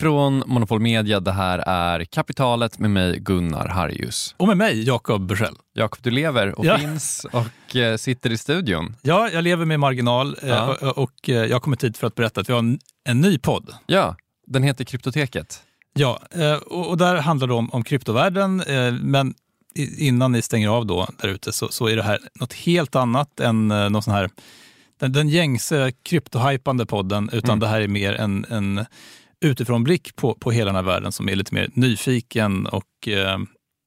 Från Monopol Media, det här är Kapitalet med mig Gunnar Harjus. Och med mig, Jakob Bursell. Jakob, du lever och Ja. finns och eh, sitter i studion. Ja, jag lever med marginal eh, Ja. och, och eh, jag har kommit hit för att berätta att vi har en, en ny podd. Ja, den heter Kryptoteket. Ja, och, och där handlar det om, om kryptovärlden, men innan ni stänger av då där ute så, så är det här något helt annat än någon sån här, den, den gängse kryptohypande podden, utan Mm. det här är mer en, en utifrånblick på, på hela den här världen som är lite mer nyfiken och eh,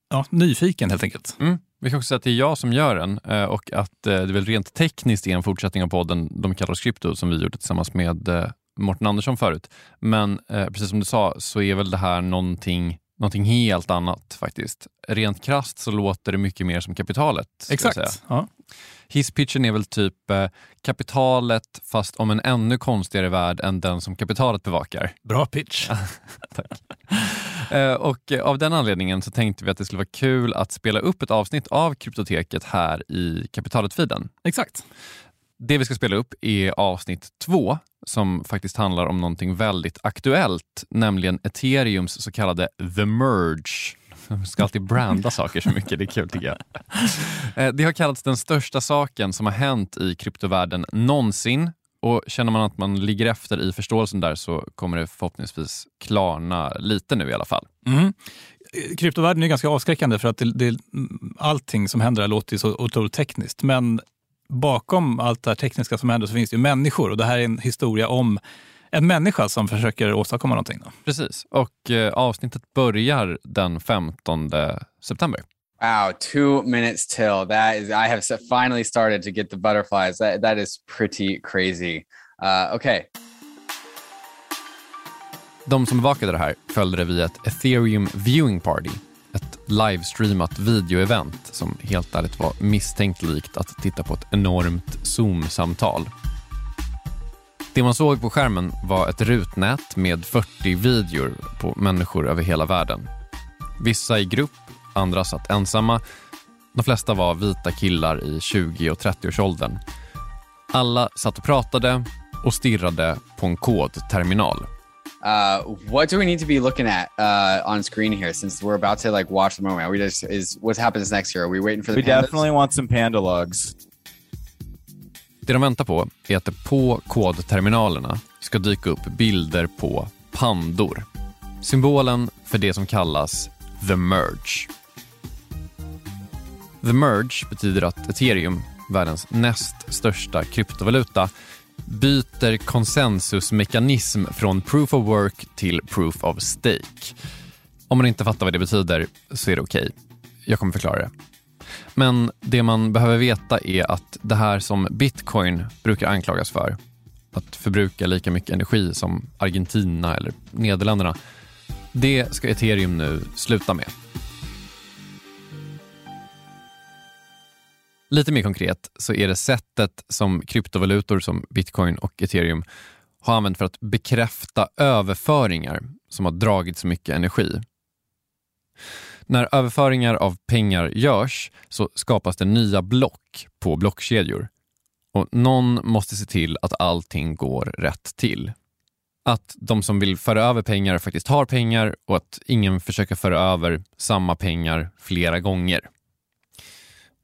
ja, nyfiken helt enkelt. Mm. Vi kan också säga att det är jag som gör den eh, och att eh, det väl rent tekniskt är en fortsättning av podden De kallar oss krypto som vi gjorde tillsammans med eh, Morten Andersson förut. Men precis som du sa så är väl det här någonting, någonting helt annat faktiskt. Rent krasst så låter det mycket mer som kapitalet. Exakt. Ja. Hisspitchen är väl typ eh, kapitalet fast om en ännu konstigare värld än den som kapitalet bevakar. Bra pitch. Eh, och eh, av den anledningen så tänkte vi att det skulle vara kul att spela upp ett avsnitt av Kryptoteket här i kapitalet-feeden. Exakt. Det vi ska spela upp är avsnitt två som faktiskt handlar om någonting väldigt aktuellt, nämligen ethereums så kallade the merge. Man ska alltid branda saker så mycket, det är kul tycker jag. Eh, det har kallats den största saken som har hänt i kryptovärlden någonsin och känner man att man ligger efter i förståelsen där så kommer det förhoppningsvis klarna lite nu i alla fall. Mm. Kryptovärlden är ganska avskräckande för att det, det, allting som händer här låter ju så otroligt tekniskt. Men bakom allt det här tekniska som händer så finns det ju människor och det här är en historia om en människa som försöker åstadkomma någonting. Då. Precis, och eh, avsnittet börjar den 15 september. Wow, two minutes till. That is, I have finally started to get the butterflies. That, that is pretty crazy. Uh, okay. De som bevakade det här följde det via ett ethereum viewing party. Livestreamat videoevent som helt ärligt var misstänkt likt att titta på ett enormt Zoom-samtal. Det man såg på skärmen var ett rutnät med 40 videor på människor över hela världen. Vissa i grupp, andra satt ensamma. De flesta var vita killar i 20 och 30-årsåldern. Alla satt och pratade och stirrade på en kodterminal. Uh, what do we need to be looking at uh, on screen here? Since we're about to like watch the moment, are we just is what happens next here? Are we waiting for the We pandas? definitely want some panda logs. Det de väntar på är att det på kodterminalerna ska dyka upp bilder på pandor. Symbolen för det som kallas the merge. The merge betyder att ethereum, världens näst största kryptovaluta, byter konsensusmekanism från proof of work till proof of stake. Om man inte fattar vad det betyder så är det okej. Jag kommer förklara det. Men det man behöver veta är att det här som bitcoin brukar anklagas för, att förbruka lika mycket energi som Argentina eller Nederländerna, det ska ethereum nu sluta med. Lite mer konkret så är det sättet som kryptovalutor som bitcoin och ethereum har använt för att bekräfta överföringar som har dragit så mycket energi. När överföringar av pengar görs så skapas det nya block på blockkedjor. Och någon måste se till att allting går rätt till. Att de som vill föra över pengar faktiskt har pengar och att ingen försöker föra över samma pengar flera gånger.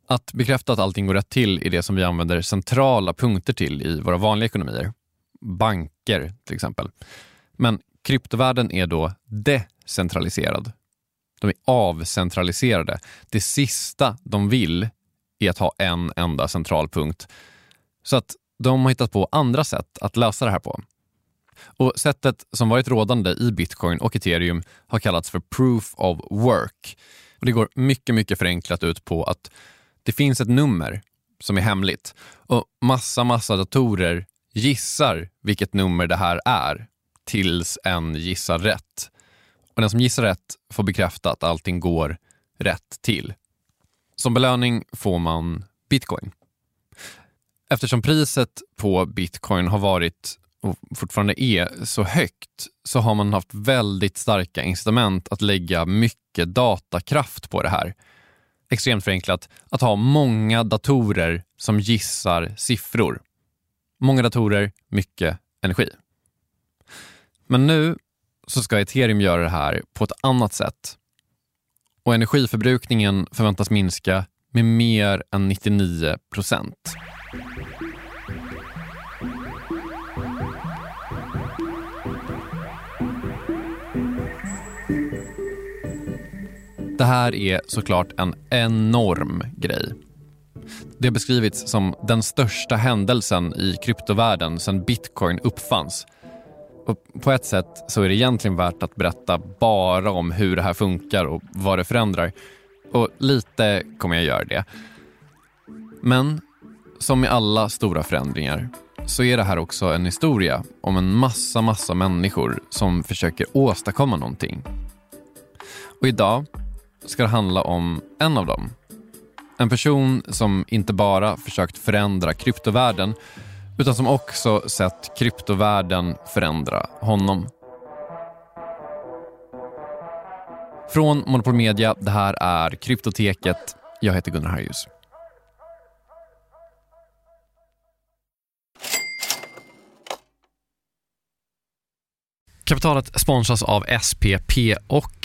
Att bekräfta att allting går rätt till är det som vi använder centrala punkter till i våra vanliga ekonomier. Banker till exempel. Men kryptovärlden är då decentraliserad. De är avcentraliserade. Det sista de vill är att ha en enda central punkt. Så att de har hittat på andra sätt att lösa det här på. Och Sättet som varit rådande i bitcoin och ethereum har kallats för proof of work. Och det går mycket, mycket förenklat ut på att det finns ett nummer som är hemligt och massa, massa datorer gissar vilket nummer det här är tills en gissar rätt. Och den som gissar rätt får bekräfta att allting går rätt till. Som belöning får man bitcoin. Eftersom priset på bitcoin har varit och fortfarande är så högt så har man haft väldigt starka incitament att lägga mycket datakraft på det här. Extremt förenklat, att ha många datorer som gissar siffror. Många datorer, mycket energi. Men nu så ska ethereum göra det här på ett annat sätt. Och energiförbrukningen förväntas minska med mer än 99 procent. Det här är såklart en enorm grej. Det har beskrivits som den största händelsen i kryptovärlden sedan bitcoin uppfanns. Och på ett sätt så är det egentligen värt att berätta bara om hur det här funkar och vad det förändrar. Och lite kommer jag göra det. Men som med alla stora förändringar så är det här också en historia om en massa, massa människor som försöker åstadkomma någonting. Och idag ska det handla om en av dem. En person som inte bara försökt förändra kryptovärlden utan som också sett kryptovärlden förändra honom. Från Monopol Media, det här är Kryptoteket. Jag heter Gunnar Harjus. Kapitalet sponsras av SPP och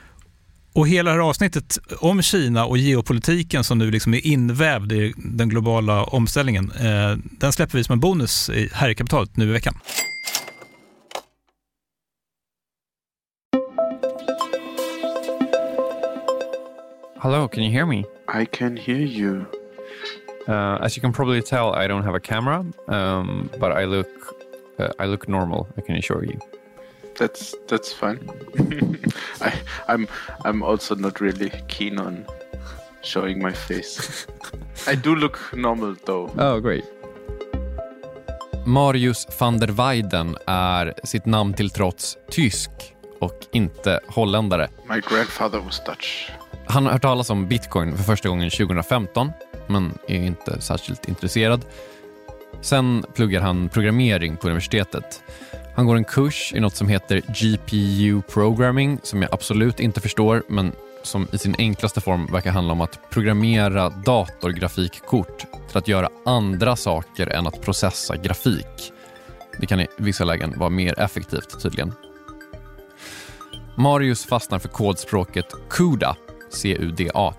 Och hela det här avsnittet om Kina och geopolitiken som nu liksom är invävd i den globala omställningen, eh, den släpper vi som en bonus här i kapitalet nu i veckan. Hello, can you hear me? I can hear you. Uh, as you can probably tell, I don't have a camera, um, but I look, uh, I look normal. I can assure you. That's that's fine. I, I'm I'm also not really keen on showing my face. I do look normal though. Oh, great. Marius van der Weiden är sitt namn till trots tysk och inte holländare. My grandfather was Dutch. Han har hört talas om bitcoin för första gången 2015 men är inte särskilt intresserad. Sen pluggar han programmering på universitetet han går en kurs i något som heter GPU programming som jag absolut inte förstår men som i sin enklaste form verkar handla om att programmera datorgrafikkort till att göra andra saker än att processa grafik. Det kan i vissa lägen vara mer effektivt tydligen. Marius fastnar för kodspråket CUDA, C-U-D-A,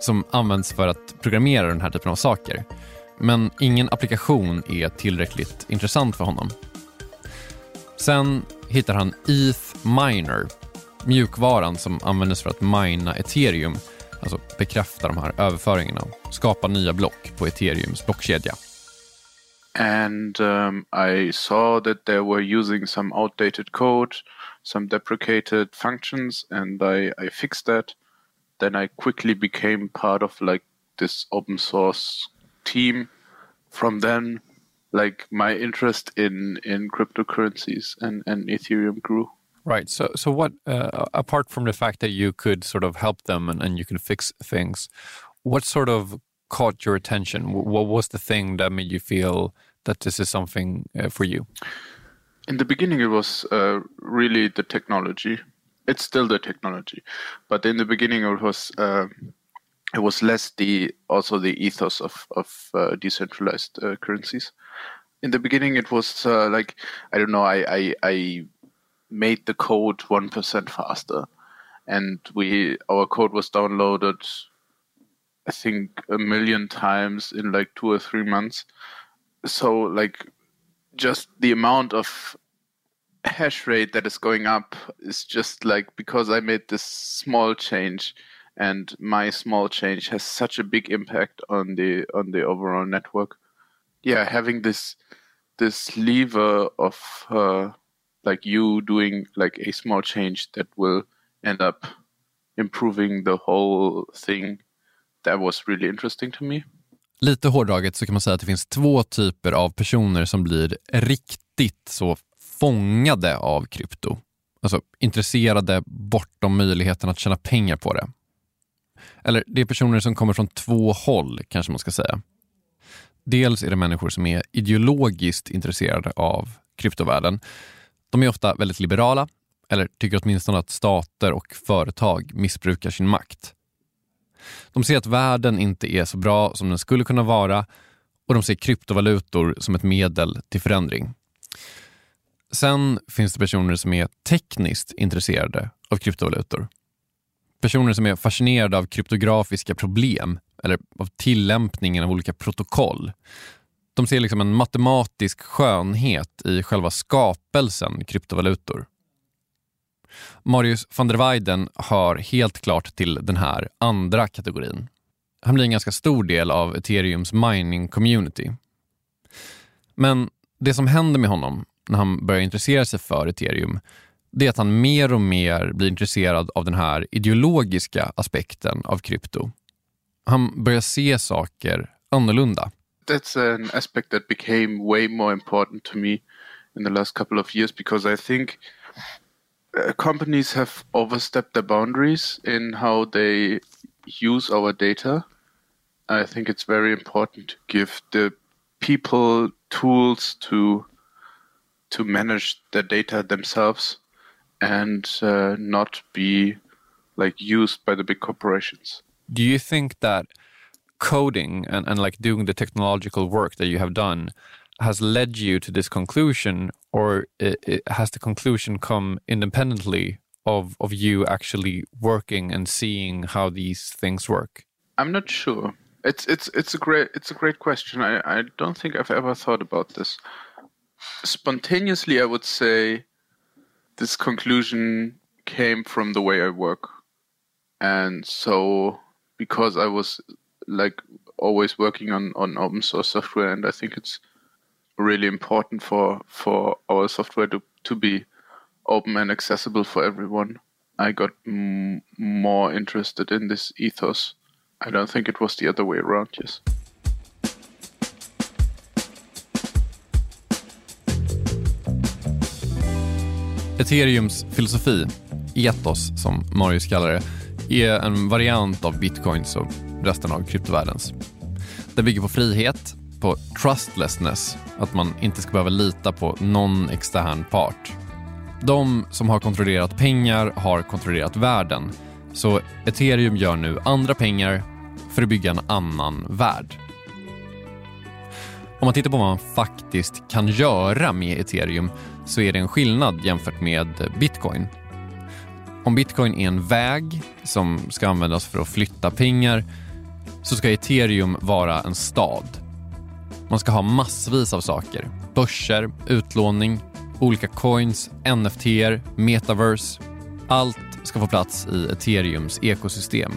som används för att programmera den här typen av saker. Men ingen applikation är tillräckligt intressant för honom. Sen hittar han ETH Miner, mjukvaran som användes för att mina ethereum, alltså bekräfta de här överföringarna och skapa nya block på ethereums blockkedja. And um, I saw that they were using some outdated code, some deprecated functions, and I, I fixed that. Then I quickly became part of like this open source team. From then like my interest in in cryptocurrencies and and Ethereum grew. Right. So, so what? Uh, apart from the fact that you could sort of help them and, and you can fix things, what sort of caught your attention? What was the thing that made you feel that this is something uh, for you? In the beginning, it was uh, really the technology. It's still the technology, but in the beginning, it was uh, it was less the also the ethos of of uh, decentralized uh, currencies. In the beginning, it was uh, like I don't know. I I, I made the code one percent faster, and we our code was downloaded. I think a million times in like two or three months. So like just the amount of hash rate that is going up is just like because I made this small change and my small change has such a big impact on the on the overall network. Yeah, having this this lever of uh, like you doing like a small change that will end up improving the whole thing. That was really interesting to me. Lite hårdraget så kan man säga att det finns två typer av personer som blir riktigt så fångade av krypto. Alltså intresserade bortom möjligheten att tjäna pengar på det. Eller det är personer som kommer från två håll kanske man ska säga. Dels är det människor som är ideologiskt intresserade av kryptovärlden. De är ofta väldigt liberala eller tycker åtminstone att stater och företag missbrukar sin makt. De ser att världen inte är så bra som den skulle kunna vara och de ser kryptovalutor som ett medel till förändring. Sen finns det personer som är tekniskt intresserade av kryptovalutor. Personer som är fascinerade av kryptografiska problem eller av tillämpningen av olika protokoll. De ser liksom en matematisk skönhet i själva skapelsen kryptovalutor. Marius van der Weiden hör helt klart till den här andra kategorin. Han blir en ganska stor del av ethereums mining community. Men det som händer med honom när han börjar intressera sig för ethereum det är att han mer och mer blir intresserad av den här ideologiska aspekten av krypto. Han börjar se saker annorlunda. That's an aspect that became way more important to me in the last couple of years because I think uh, companies have overstepped their boundaries in how they use our data. I think it's very important to give the people tools to to manage their data themselves and uh, not be like used by the big corporations. Do you think that coding and, and like doing the technological work that you have done has led you to this conclusion or it, it has the conclusion come independently of, of you actually working and seeing how these things work? I'm not sure. It's it's it's a great it's a great question. I, I don't think I've ever thought about this. Spontaneously I would say this conclusion came from the way I work. And so because I was like always working on, on open source software and I think it's really important for, for our software to, to be open and accessible for everyone. I got m- more interested in this ethos. I don't think it was the other way around, yes. Ethereums filosofi, etos som Marius kallar det, är en variant av bitcoins och resten av kryptovärldens. Den bygger på frihet, på trustlessness, att man inte ska behöva lita på någon extern part. De som har kontrollerat pengar har kontrollerat världen, så ethereum gör nu andra pengar för att bygga en annan värld. Om man tittar på vad man faktiskt kan göra med ethereum så är det en skillnad jämfört med bitcoin. Om bitcoin är en väg som ska användas för att flytta pengar så ska ethereum vara en stad. Man ska ha massvis av saker. Börser, utlåning, olika coins, NFT, metaverse. Allt ska få plats i ethereums ekosystem.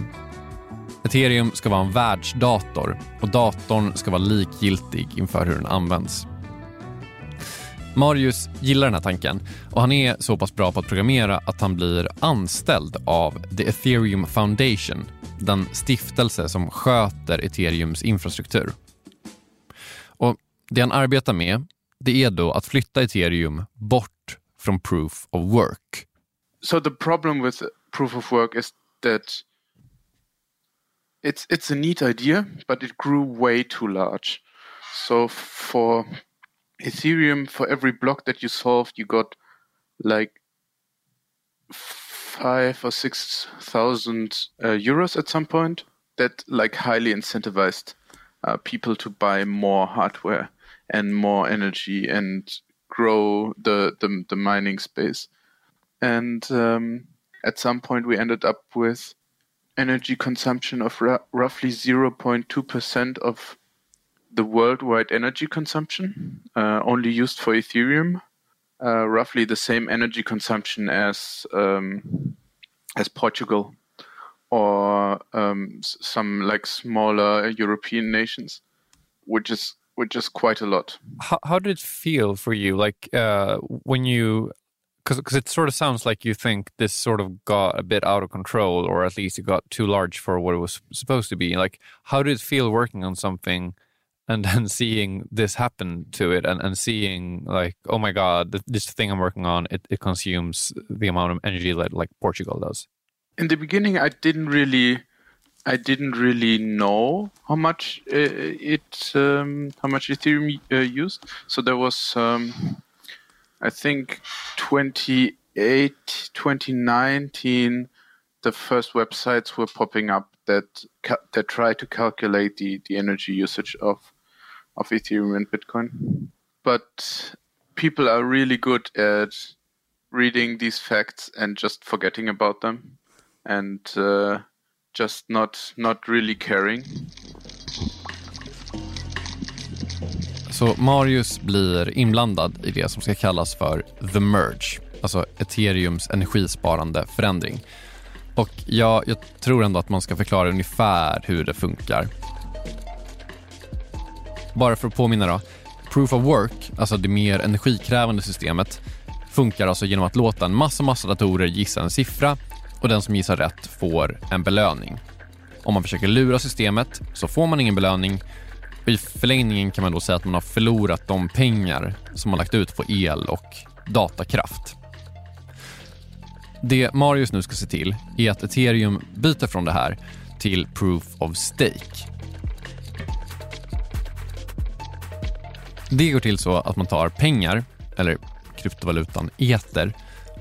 Ethereum ska vara en världsdator och datorn ska vara likgiltig inför hur den används. Marius gillar den här tanken och han är så pass bra på att programmera att han blir anställd av The Ethereum Foundation, den stiftelse som sköter ethereums infrastruktur. Och Det han arbetar med det är då att flytta ethereum bort från proof of work. So the problem with proof of work is that it's it's a neat idea, but it grew way too large. So for Ethereum, for every block that you solved, you got like five or six thousand uh, euros at some point. That like highly incentivized uh, people to buy more hardware and more energy and grow the the, the mining space. And um, at some point, we ended up with energy consumption of roughly 0.2% of the worldwide energy consumption, uh, only used for Ethereum, uh, roughly the same energy consumption as um, as Portugal or um, some like smaller European nations, which is which is quite a lot. How, how did it feel for you, like uh, when you because it sort of sounds like you think this sort of got a bit out of control, or at least it got too large for what it was supposed to be. Like, how did it feel working on something and then seeing this happen to it, and, and seeing like, oh my god, this thing I'm working on, it, it consumes the amount of energy that like Portugal does. In the beginning, I didn't really, I didn't really know how much uh, it, um, how much Ethereum uh, used. So there was. Um, I think 28, 2019, the first websites were popping up that that try to calculate the, the energy usage of of Ethereum and Bitcoin. But people are really good at reading these facts and just forgetting about them and uh, just not not really caring. Så Marius blir inblandad i det som ska kallas för the merge, alltså ethereums energisparande förändring. Och ja, jag tror ändå att man ska förklara ungefär hur det funkar. Bara för att påminna då. Proof of work, alltså det mer energikrävande systemet, funkar alltså genom att låta en massa, massa datorer gissa en siffra och den som gissar rätt får en belöning. Om man försöker lura systemet så får man ingen belöning och i förlängningen kan man då säga att man har förlorat de pengar som man lagt ut på el och datakraft. Det Marius nu ska se till är att ethereum byter från det här till proof of stake. Det går till så att man tar pengar, eller kryptovalutan eter,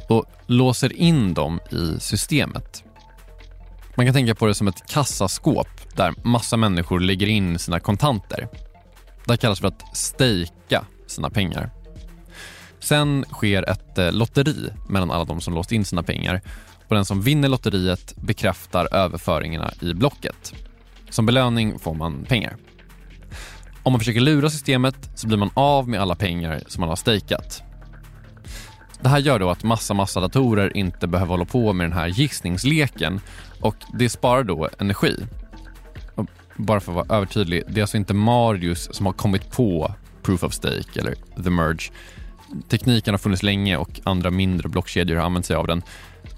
och låser in dem i systemet. Man kan tänka på det som ett kassaskåp där massa människor lägger in sina kontanter. Det kallas för att stejka sina pengar. Sen sker ett eh, lotteri mellan alla de som låst in sina pengar och den som vinner lotteriet bekräftar överföringarna i blocket. Som belöning får man pengar. Om man försöker lura systemet så blir man av med alla pengar som man har stejkat. Det här gör då att massa, massa datorer inte behöver hålla på med den här gissningsleken och det sparar då energi. Och bara för att vara övertydlig, det är alltså inte Marius som har kommit på Proof of Stake eller The Merge. Tekniken har funnits länge och andra mindre blockkedjor har använt sig av den.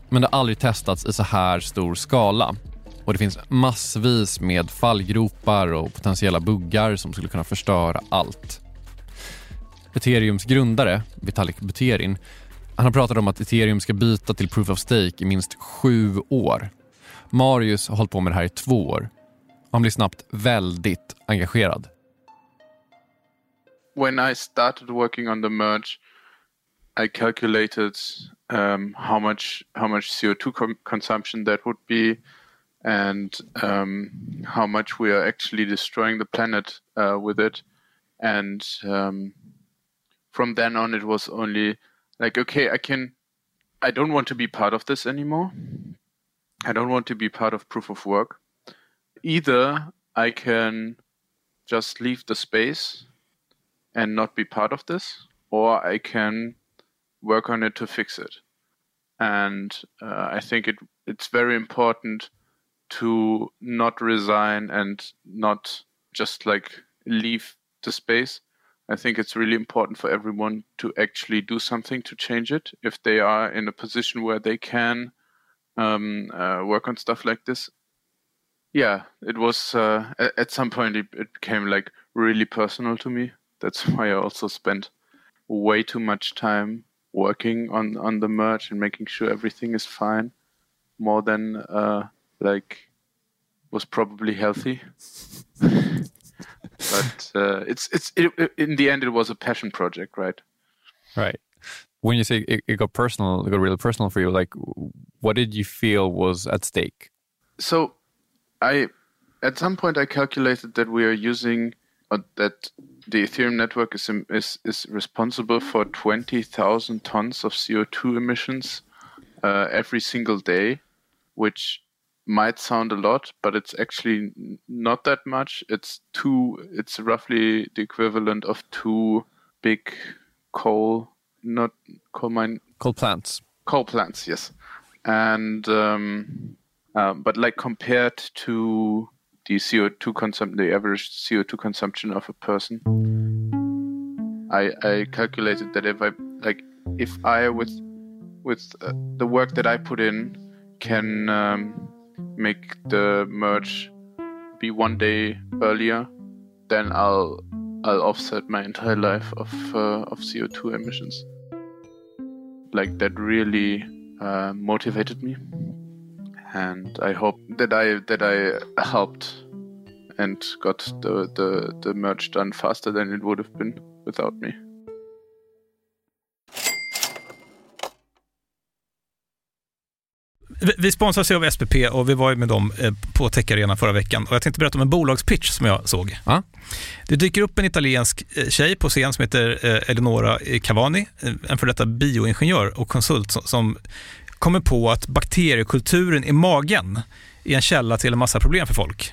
Men det har aldrig testats i så här stor skala. Och det finns massvis med fallgropar och potentiella buggar som skulle kunna förstöra allt. Ethereums grundare, Vitalik Buterin, han har pratat om att ethereum ska byta till proof of stake i minst sju år. Marius har hållit på med det här i två år. Han blir snabbt väldigt engagerad. When I started working on the merge, I calculated um, how much how much CO2 com consumption that would be, and um, how much we are actually destroying the planet uh, with it. And um, from then on, it was only like, okay, I can, I don't want to be part of this anymore. I don't want to be part of proof of work. Either I can just leave the space and not be part of this, or I can work on it to fix it. And uh, I think it it's very important to not resign and not just like leave the space. I think it's really important for everyone to actually do something to change it if they are in a position where they can um, uh, work on stuff like this. Yeah, it was uh, at some point it, it became like really personal to me that's why I also spent way too much time working on on the merge and making sure everything is fine, more than uh, like was probably healthy. but uh, it's it's it, it- in the end it was a passion project, right? Right. When you say it, it got personal, it got really personal for you. Like, what did you feel was at stake? so i at some point i calculated that we are using uh, that the ethereum network is is is responsible for 20,000 tons of co2 emissions uh, every single day which might sound a lot but it's actually not that much it's two it's roughly the equivalent of two big coal not coal mine Coal plants. coal plants yes and um, um, but like compared to the CO2 consum- the average CO2 consumption of a person, I I calculated that if I like if I with with uh, the work that I put in can um, make the merge be one day earlier, then I'll I'll offset my entire life of uh, of CO2 emissions. Like that really uh, motivated me, and I hope that I that I helped and got the, the the merge done faster than it would have been without me. Vi- sponsras ju av SPP och vi var ju med dem eh, på Tech Arena förra veckan. Och jag tänkte berätta om en bolagspitch som jag såg. Ja. Det dyker upp en italiensk eh, tjej på scen som heter eh, Eleonora Cavani, en för detta bioingenjör och konsult som kommer på att bakteriekulturen i magen är en källa till en massa problem för folk.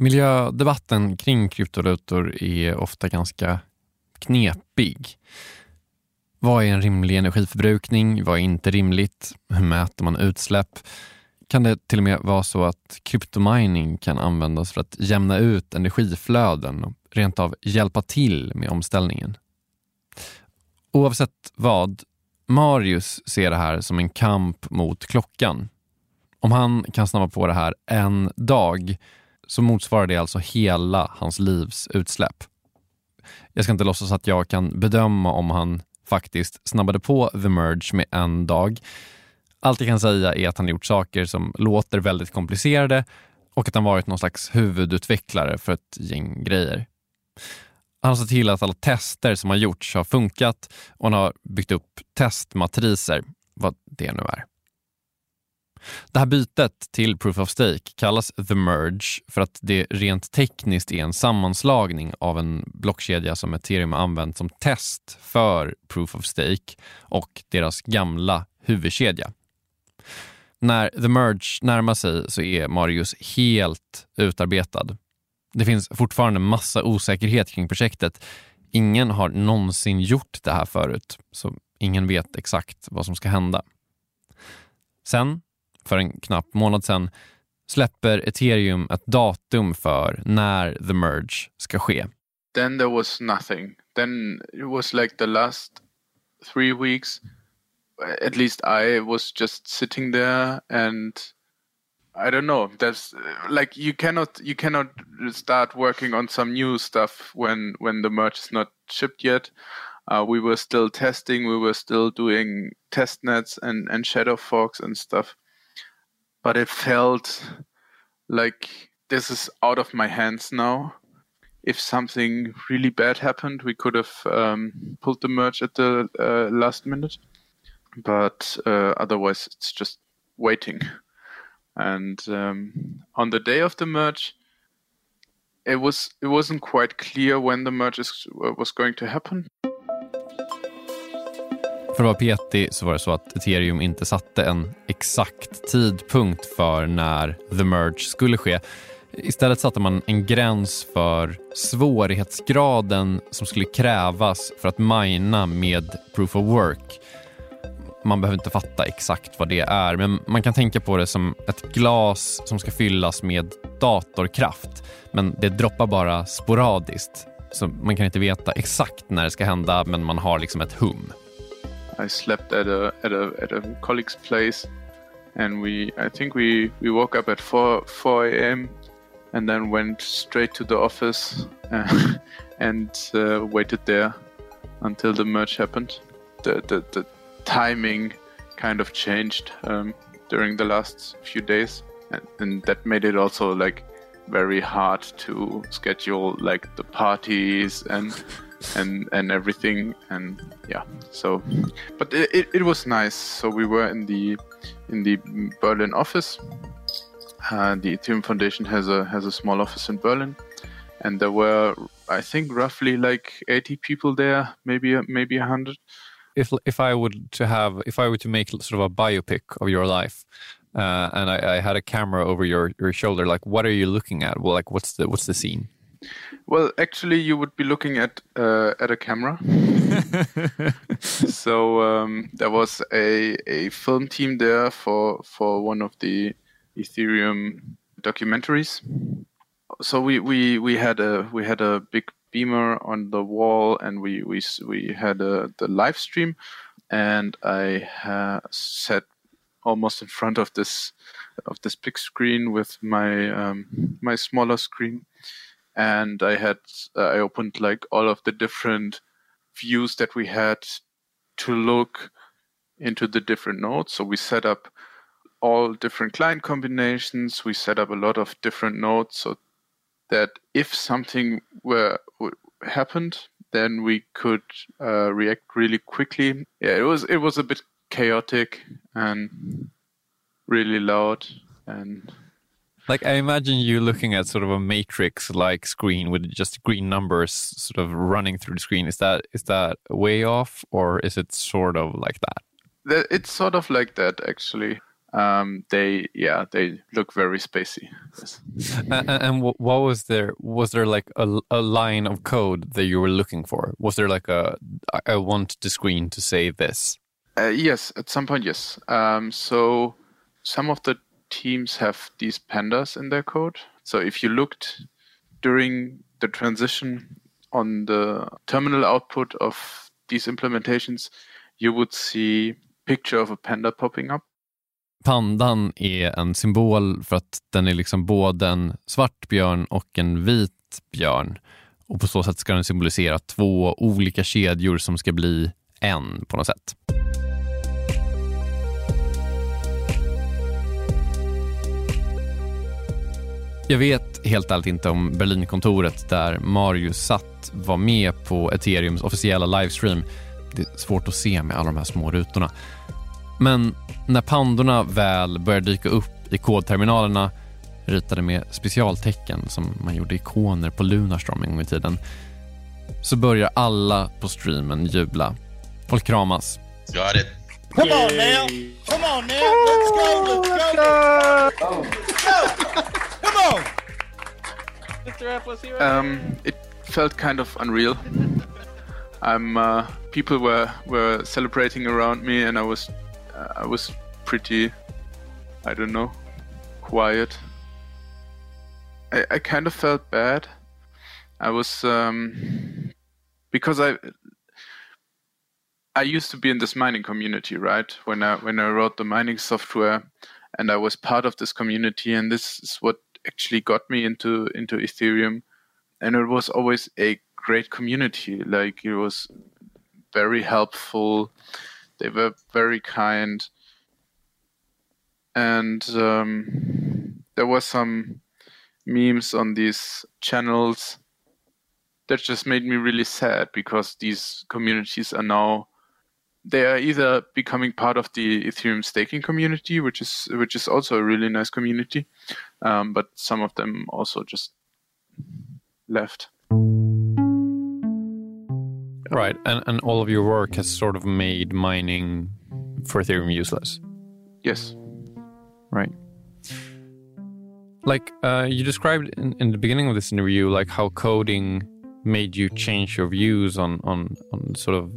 Miljödebatten kring kryptovalutor är ofta ganska knepig. Vad är en rimlig energiförbrukning? Vad är inte rimligt? Hur mäter man utsläpp? Kan det till och med vara så att kryptomining kan användas för att jämna ut energiflöden och rent av hjälpa till med omställningen? Oavsett vad, Marius ser det här som en kamp mot klockan. Om han kan snabba på det här en dag så motsvarar det alltså hela hans livs utsläpp. Jag ska inte låtsas att jag kan bedöma om han faktiskt snabbade på The Merge med en dag. Allt jag kan säga är att han gjort saker som låter väldigt komplicerade och att han varit någon slags huvudutvecklare för ett gäng grejer. Han har sett till att alla tester som har gjorts har funkat och han har byggt upp testmatriser, vad det nu är. Det här bytet till Proof of Stake kallas the merge för att det rent tekniskt är en sammanslagning av en blockkedja som ethereum har använt som test för Proof of Stake och deras gamla huvudkedja. När the merge närmar sig så är Marius helt utarbetad. Det finns fortfarande massa osäkerhet kring projektet. Ingen har någonsin gjort det här förut, så ingen vet exakt vad som ska hända. Sen för en knapp månad sedan släpper ethereum ett datum för när the merge ska ske. Then there was nothing. Then it was like the last three weeks. At least I was just sitting there and I don't know. That's like you cannot you cannot start working on some new stuff when when the merge is not shipped yet. Uh, we were still testing. We were still doing test nets and and shadow forks and stuff. But it felt like this is out of my hands now. If something really bad happened, we could have um, pulled the merge at the uh, last minute, but uh, otherwise, it's just waiting. And um, on the day of the merge, it was it wasn't quite clear when the merge is, was going to happen. För att vara petig så var det så att ethereum inte satte en exakt tidpunkt för när the merge skulle ske. Istället satte man en gräns för svårighetsgraden som skulle krävas för att mina med proof of work. Man behöver inte fatta exakt vad det är, men man kan tänka på det som ett glas som ska fyllas med datorkraft. Men det droppar bara sporadiskt, så man kan inte veta exakt när det ska hända, men man har liksom ett hum. I slept at a at a at a colleague's place, and we I think we we woke up at four four a.m. and then went straight to the office and uh, waited there until the merge happened. The the, the timing kind of changed um, during the last few days, and, and that made it also like very hard to schedule like the parties and and and everything and yeah so but it, it, was nice. So we were in the in the berlin office. Uh, the ethereum foundation has a has a small office in berlin and there were i think roughly like 80 people there maybe maybe 100 if if i would to have if i were to make sort of a biopic of your life uh, and I, I had a camera over your, your shoulder like what are you looking at? Well like what's the what's the scene well, actually, you would be looking at uh, at a camera. so um, there was a a film team there for for one of the Ethereum documentaries. So we we we had a we had a big beamer on the wall, and we we we had a, the live stream, and I uh, sat almost in front of this of this big screen with my um, my smaller screen and I had uh, I opened like all of the different views that we had to look into the different nodes. So we set up all different client combinations. We set up a lot of different nodes so that if something were happened, then we could uh, react really quickly. Yeah, it was it was a bit chaotic and really loud and like I imagine you looking at sort of a matrix like screen with just green numbers sort of running through the screen. Is that is that way off or is it sort of like that? It's sort of like that actually. Um, they yeah they look very spacey. Yes. and, and what was there? Was there like a, a line of code that you were looking for? Was there like a I want the screen to say this? Uh, yes, at some point yes. Um, so some of the teams have these pandas in their code. So if you looked during the transition on the terminal output of these implementations, you would see picture of a panda popping up. Pandan är en symbol för att den är liksom både en svart björn och en vit björn. Och på så sätt ska den symbolisera två olika kedjor som ska bli en på något sätt. Jag vet helt ärligt inte om Berlinkontoret där Marius satt var med på ethereums officiella livestream. Det är svårt att se med alla de här små rutorna. Men när pandorna väl börjar dyka upp i kodterminalerna ritade med specialtecken som man gjorde ikoner på Lunarstorm en gång i tiden så börjar alla på streamen jubla. Folk kramas. Got it. Come on now. Come on now. Let's go. Let's go. Let's go. Come on. Mr. Apple's here. Um, it felt kind of unreal. I'm. Uh, people were were celebrating around me, and I was, uh, I was pretty, I don't know, quiet. I, I kind of felt bad. I was um, because I I used to be in this mining community, right? When I when I wrote the mining software, and I was part of this community, and this is what actually got me into into Ethereum, and it was always a great community. Like it was very helpful. They were very kind, and um, there was some memes on these channels that just made me really sad because these communities are now they are either becoming part of the Ethereum staking community, which is which is also a really nice community, um, but some of them also just left. Right, and, and all of your work has sort of made mining for Ethereum useless. Yes. Right. Like uh, you described in, in the beginning of this interview, like how coding made you change your views on on, on sort of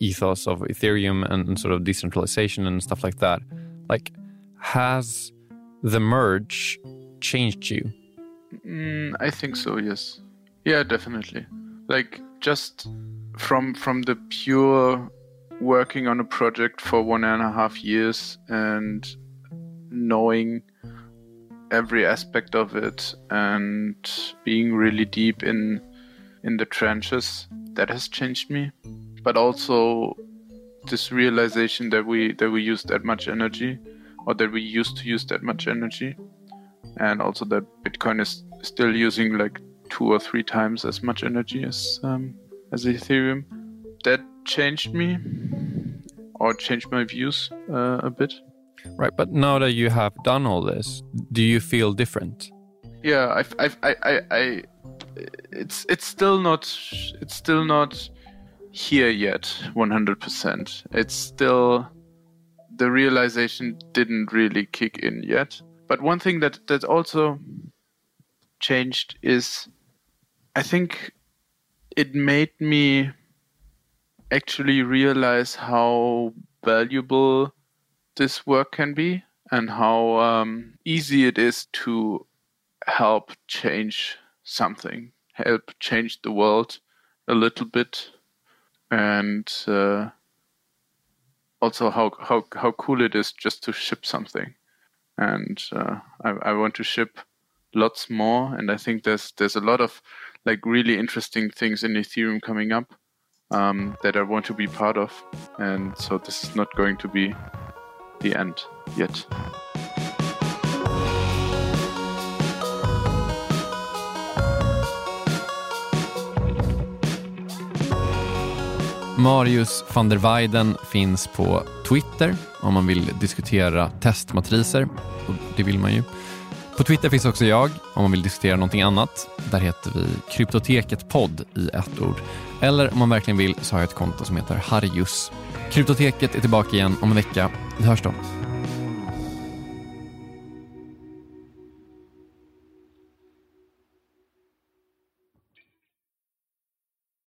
ethos of Ethereum and, sort of decentralization and stuff like that. Like, has the merge changed you? Mm, I think so. Yes. Yeah, definitely. Like just from from the pure working on a project for one and a half years and knowing every aspect of it and being really deep in in the trenches that has changed me but also this realization that we that we use that much energy or that we used to use that much energy and also that bitcoin is still using like two or three times as much energy as um, as ethereum. That changed me or changed my views uh, a bit. Right but now that you have done all this do you feel different? Yeah I've, i i i it's it's still not it's still not here yet 100% it's still the realization didn't really kick in yet. But one thing that that also changed is i think it made me actually realize how valuable this work can be and how um, easy it is to help change something help change the world a little bit and uh, also how, how how cool it is just to ship something. And uh, I, I want to ship lots more. And i think there's there's a lot of like really interesting things in ethereum coming up um, that i want to be part of. And so this is not going to be the end yet Marius van der Weiden finns på Twitter om man vill diskutera testmatriser. Och det vill man ju. På Twitter finns också jag om man vill diskutera någonting annat. Där heter vi Kryptoteket podd i ett ord. Eller om man verkligen vill så har jag ett konto som heter Harjus. Kryptoteket är tillbaka igen om en vecka. Vi hörs då.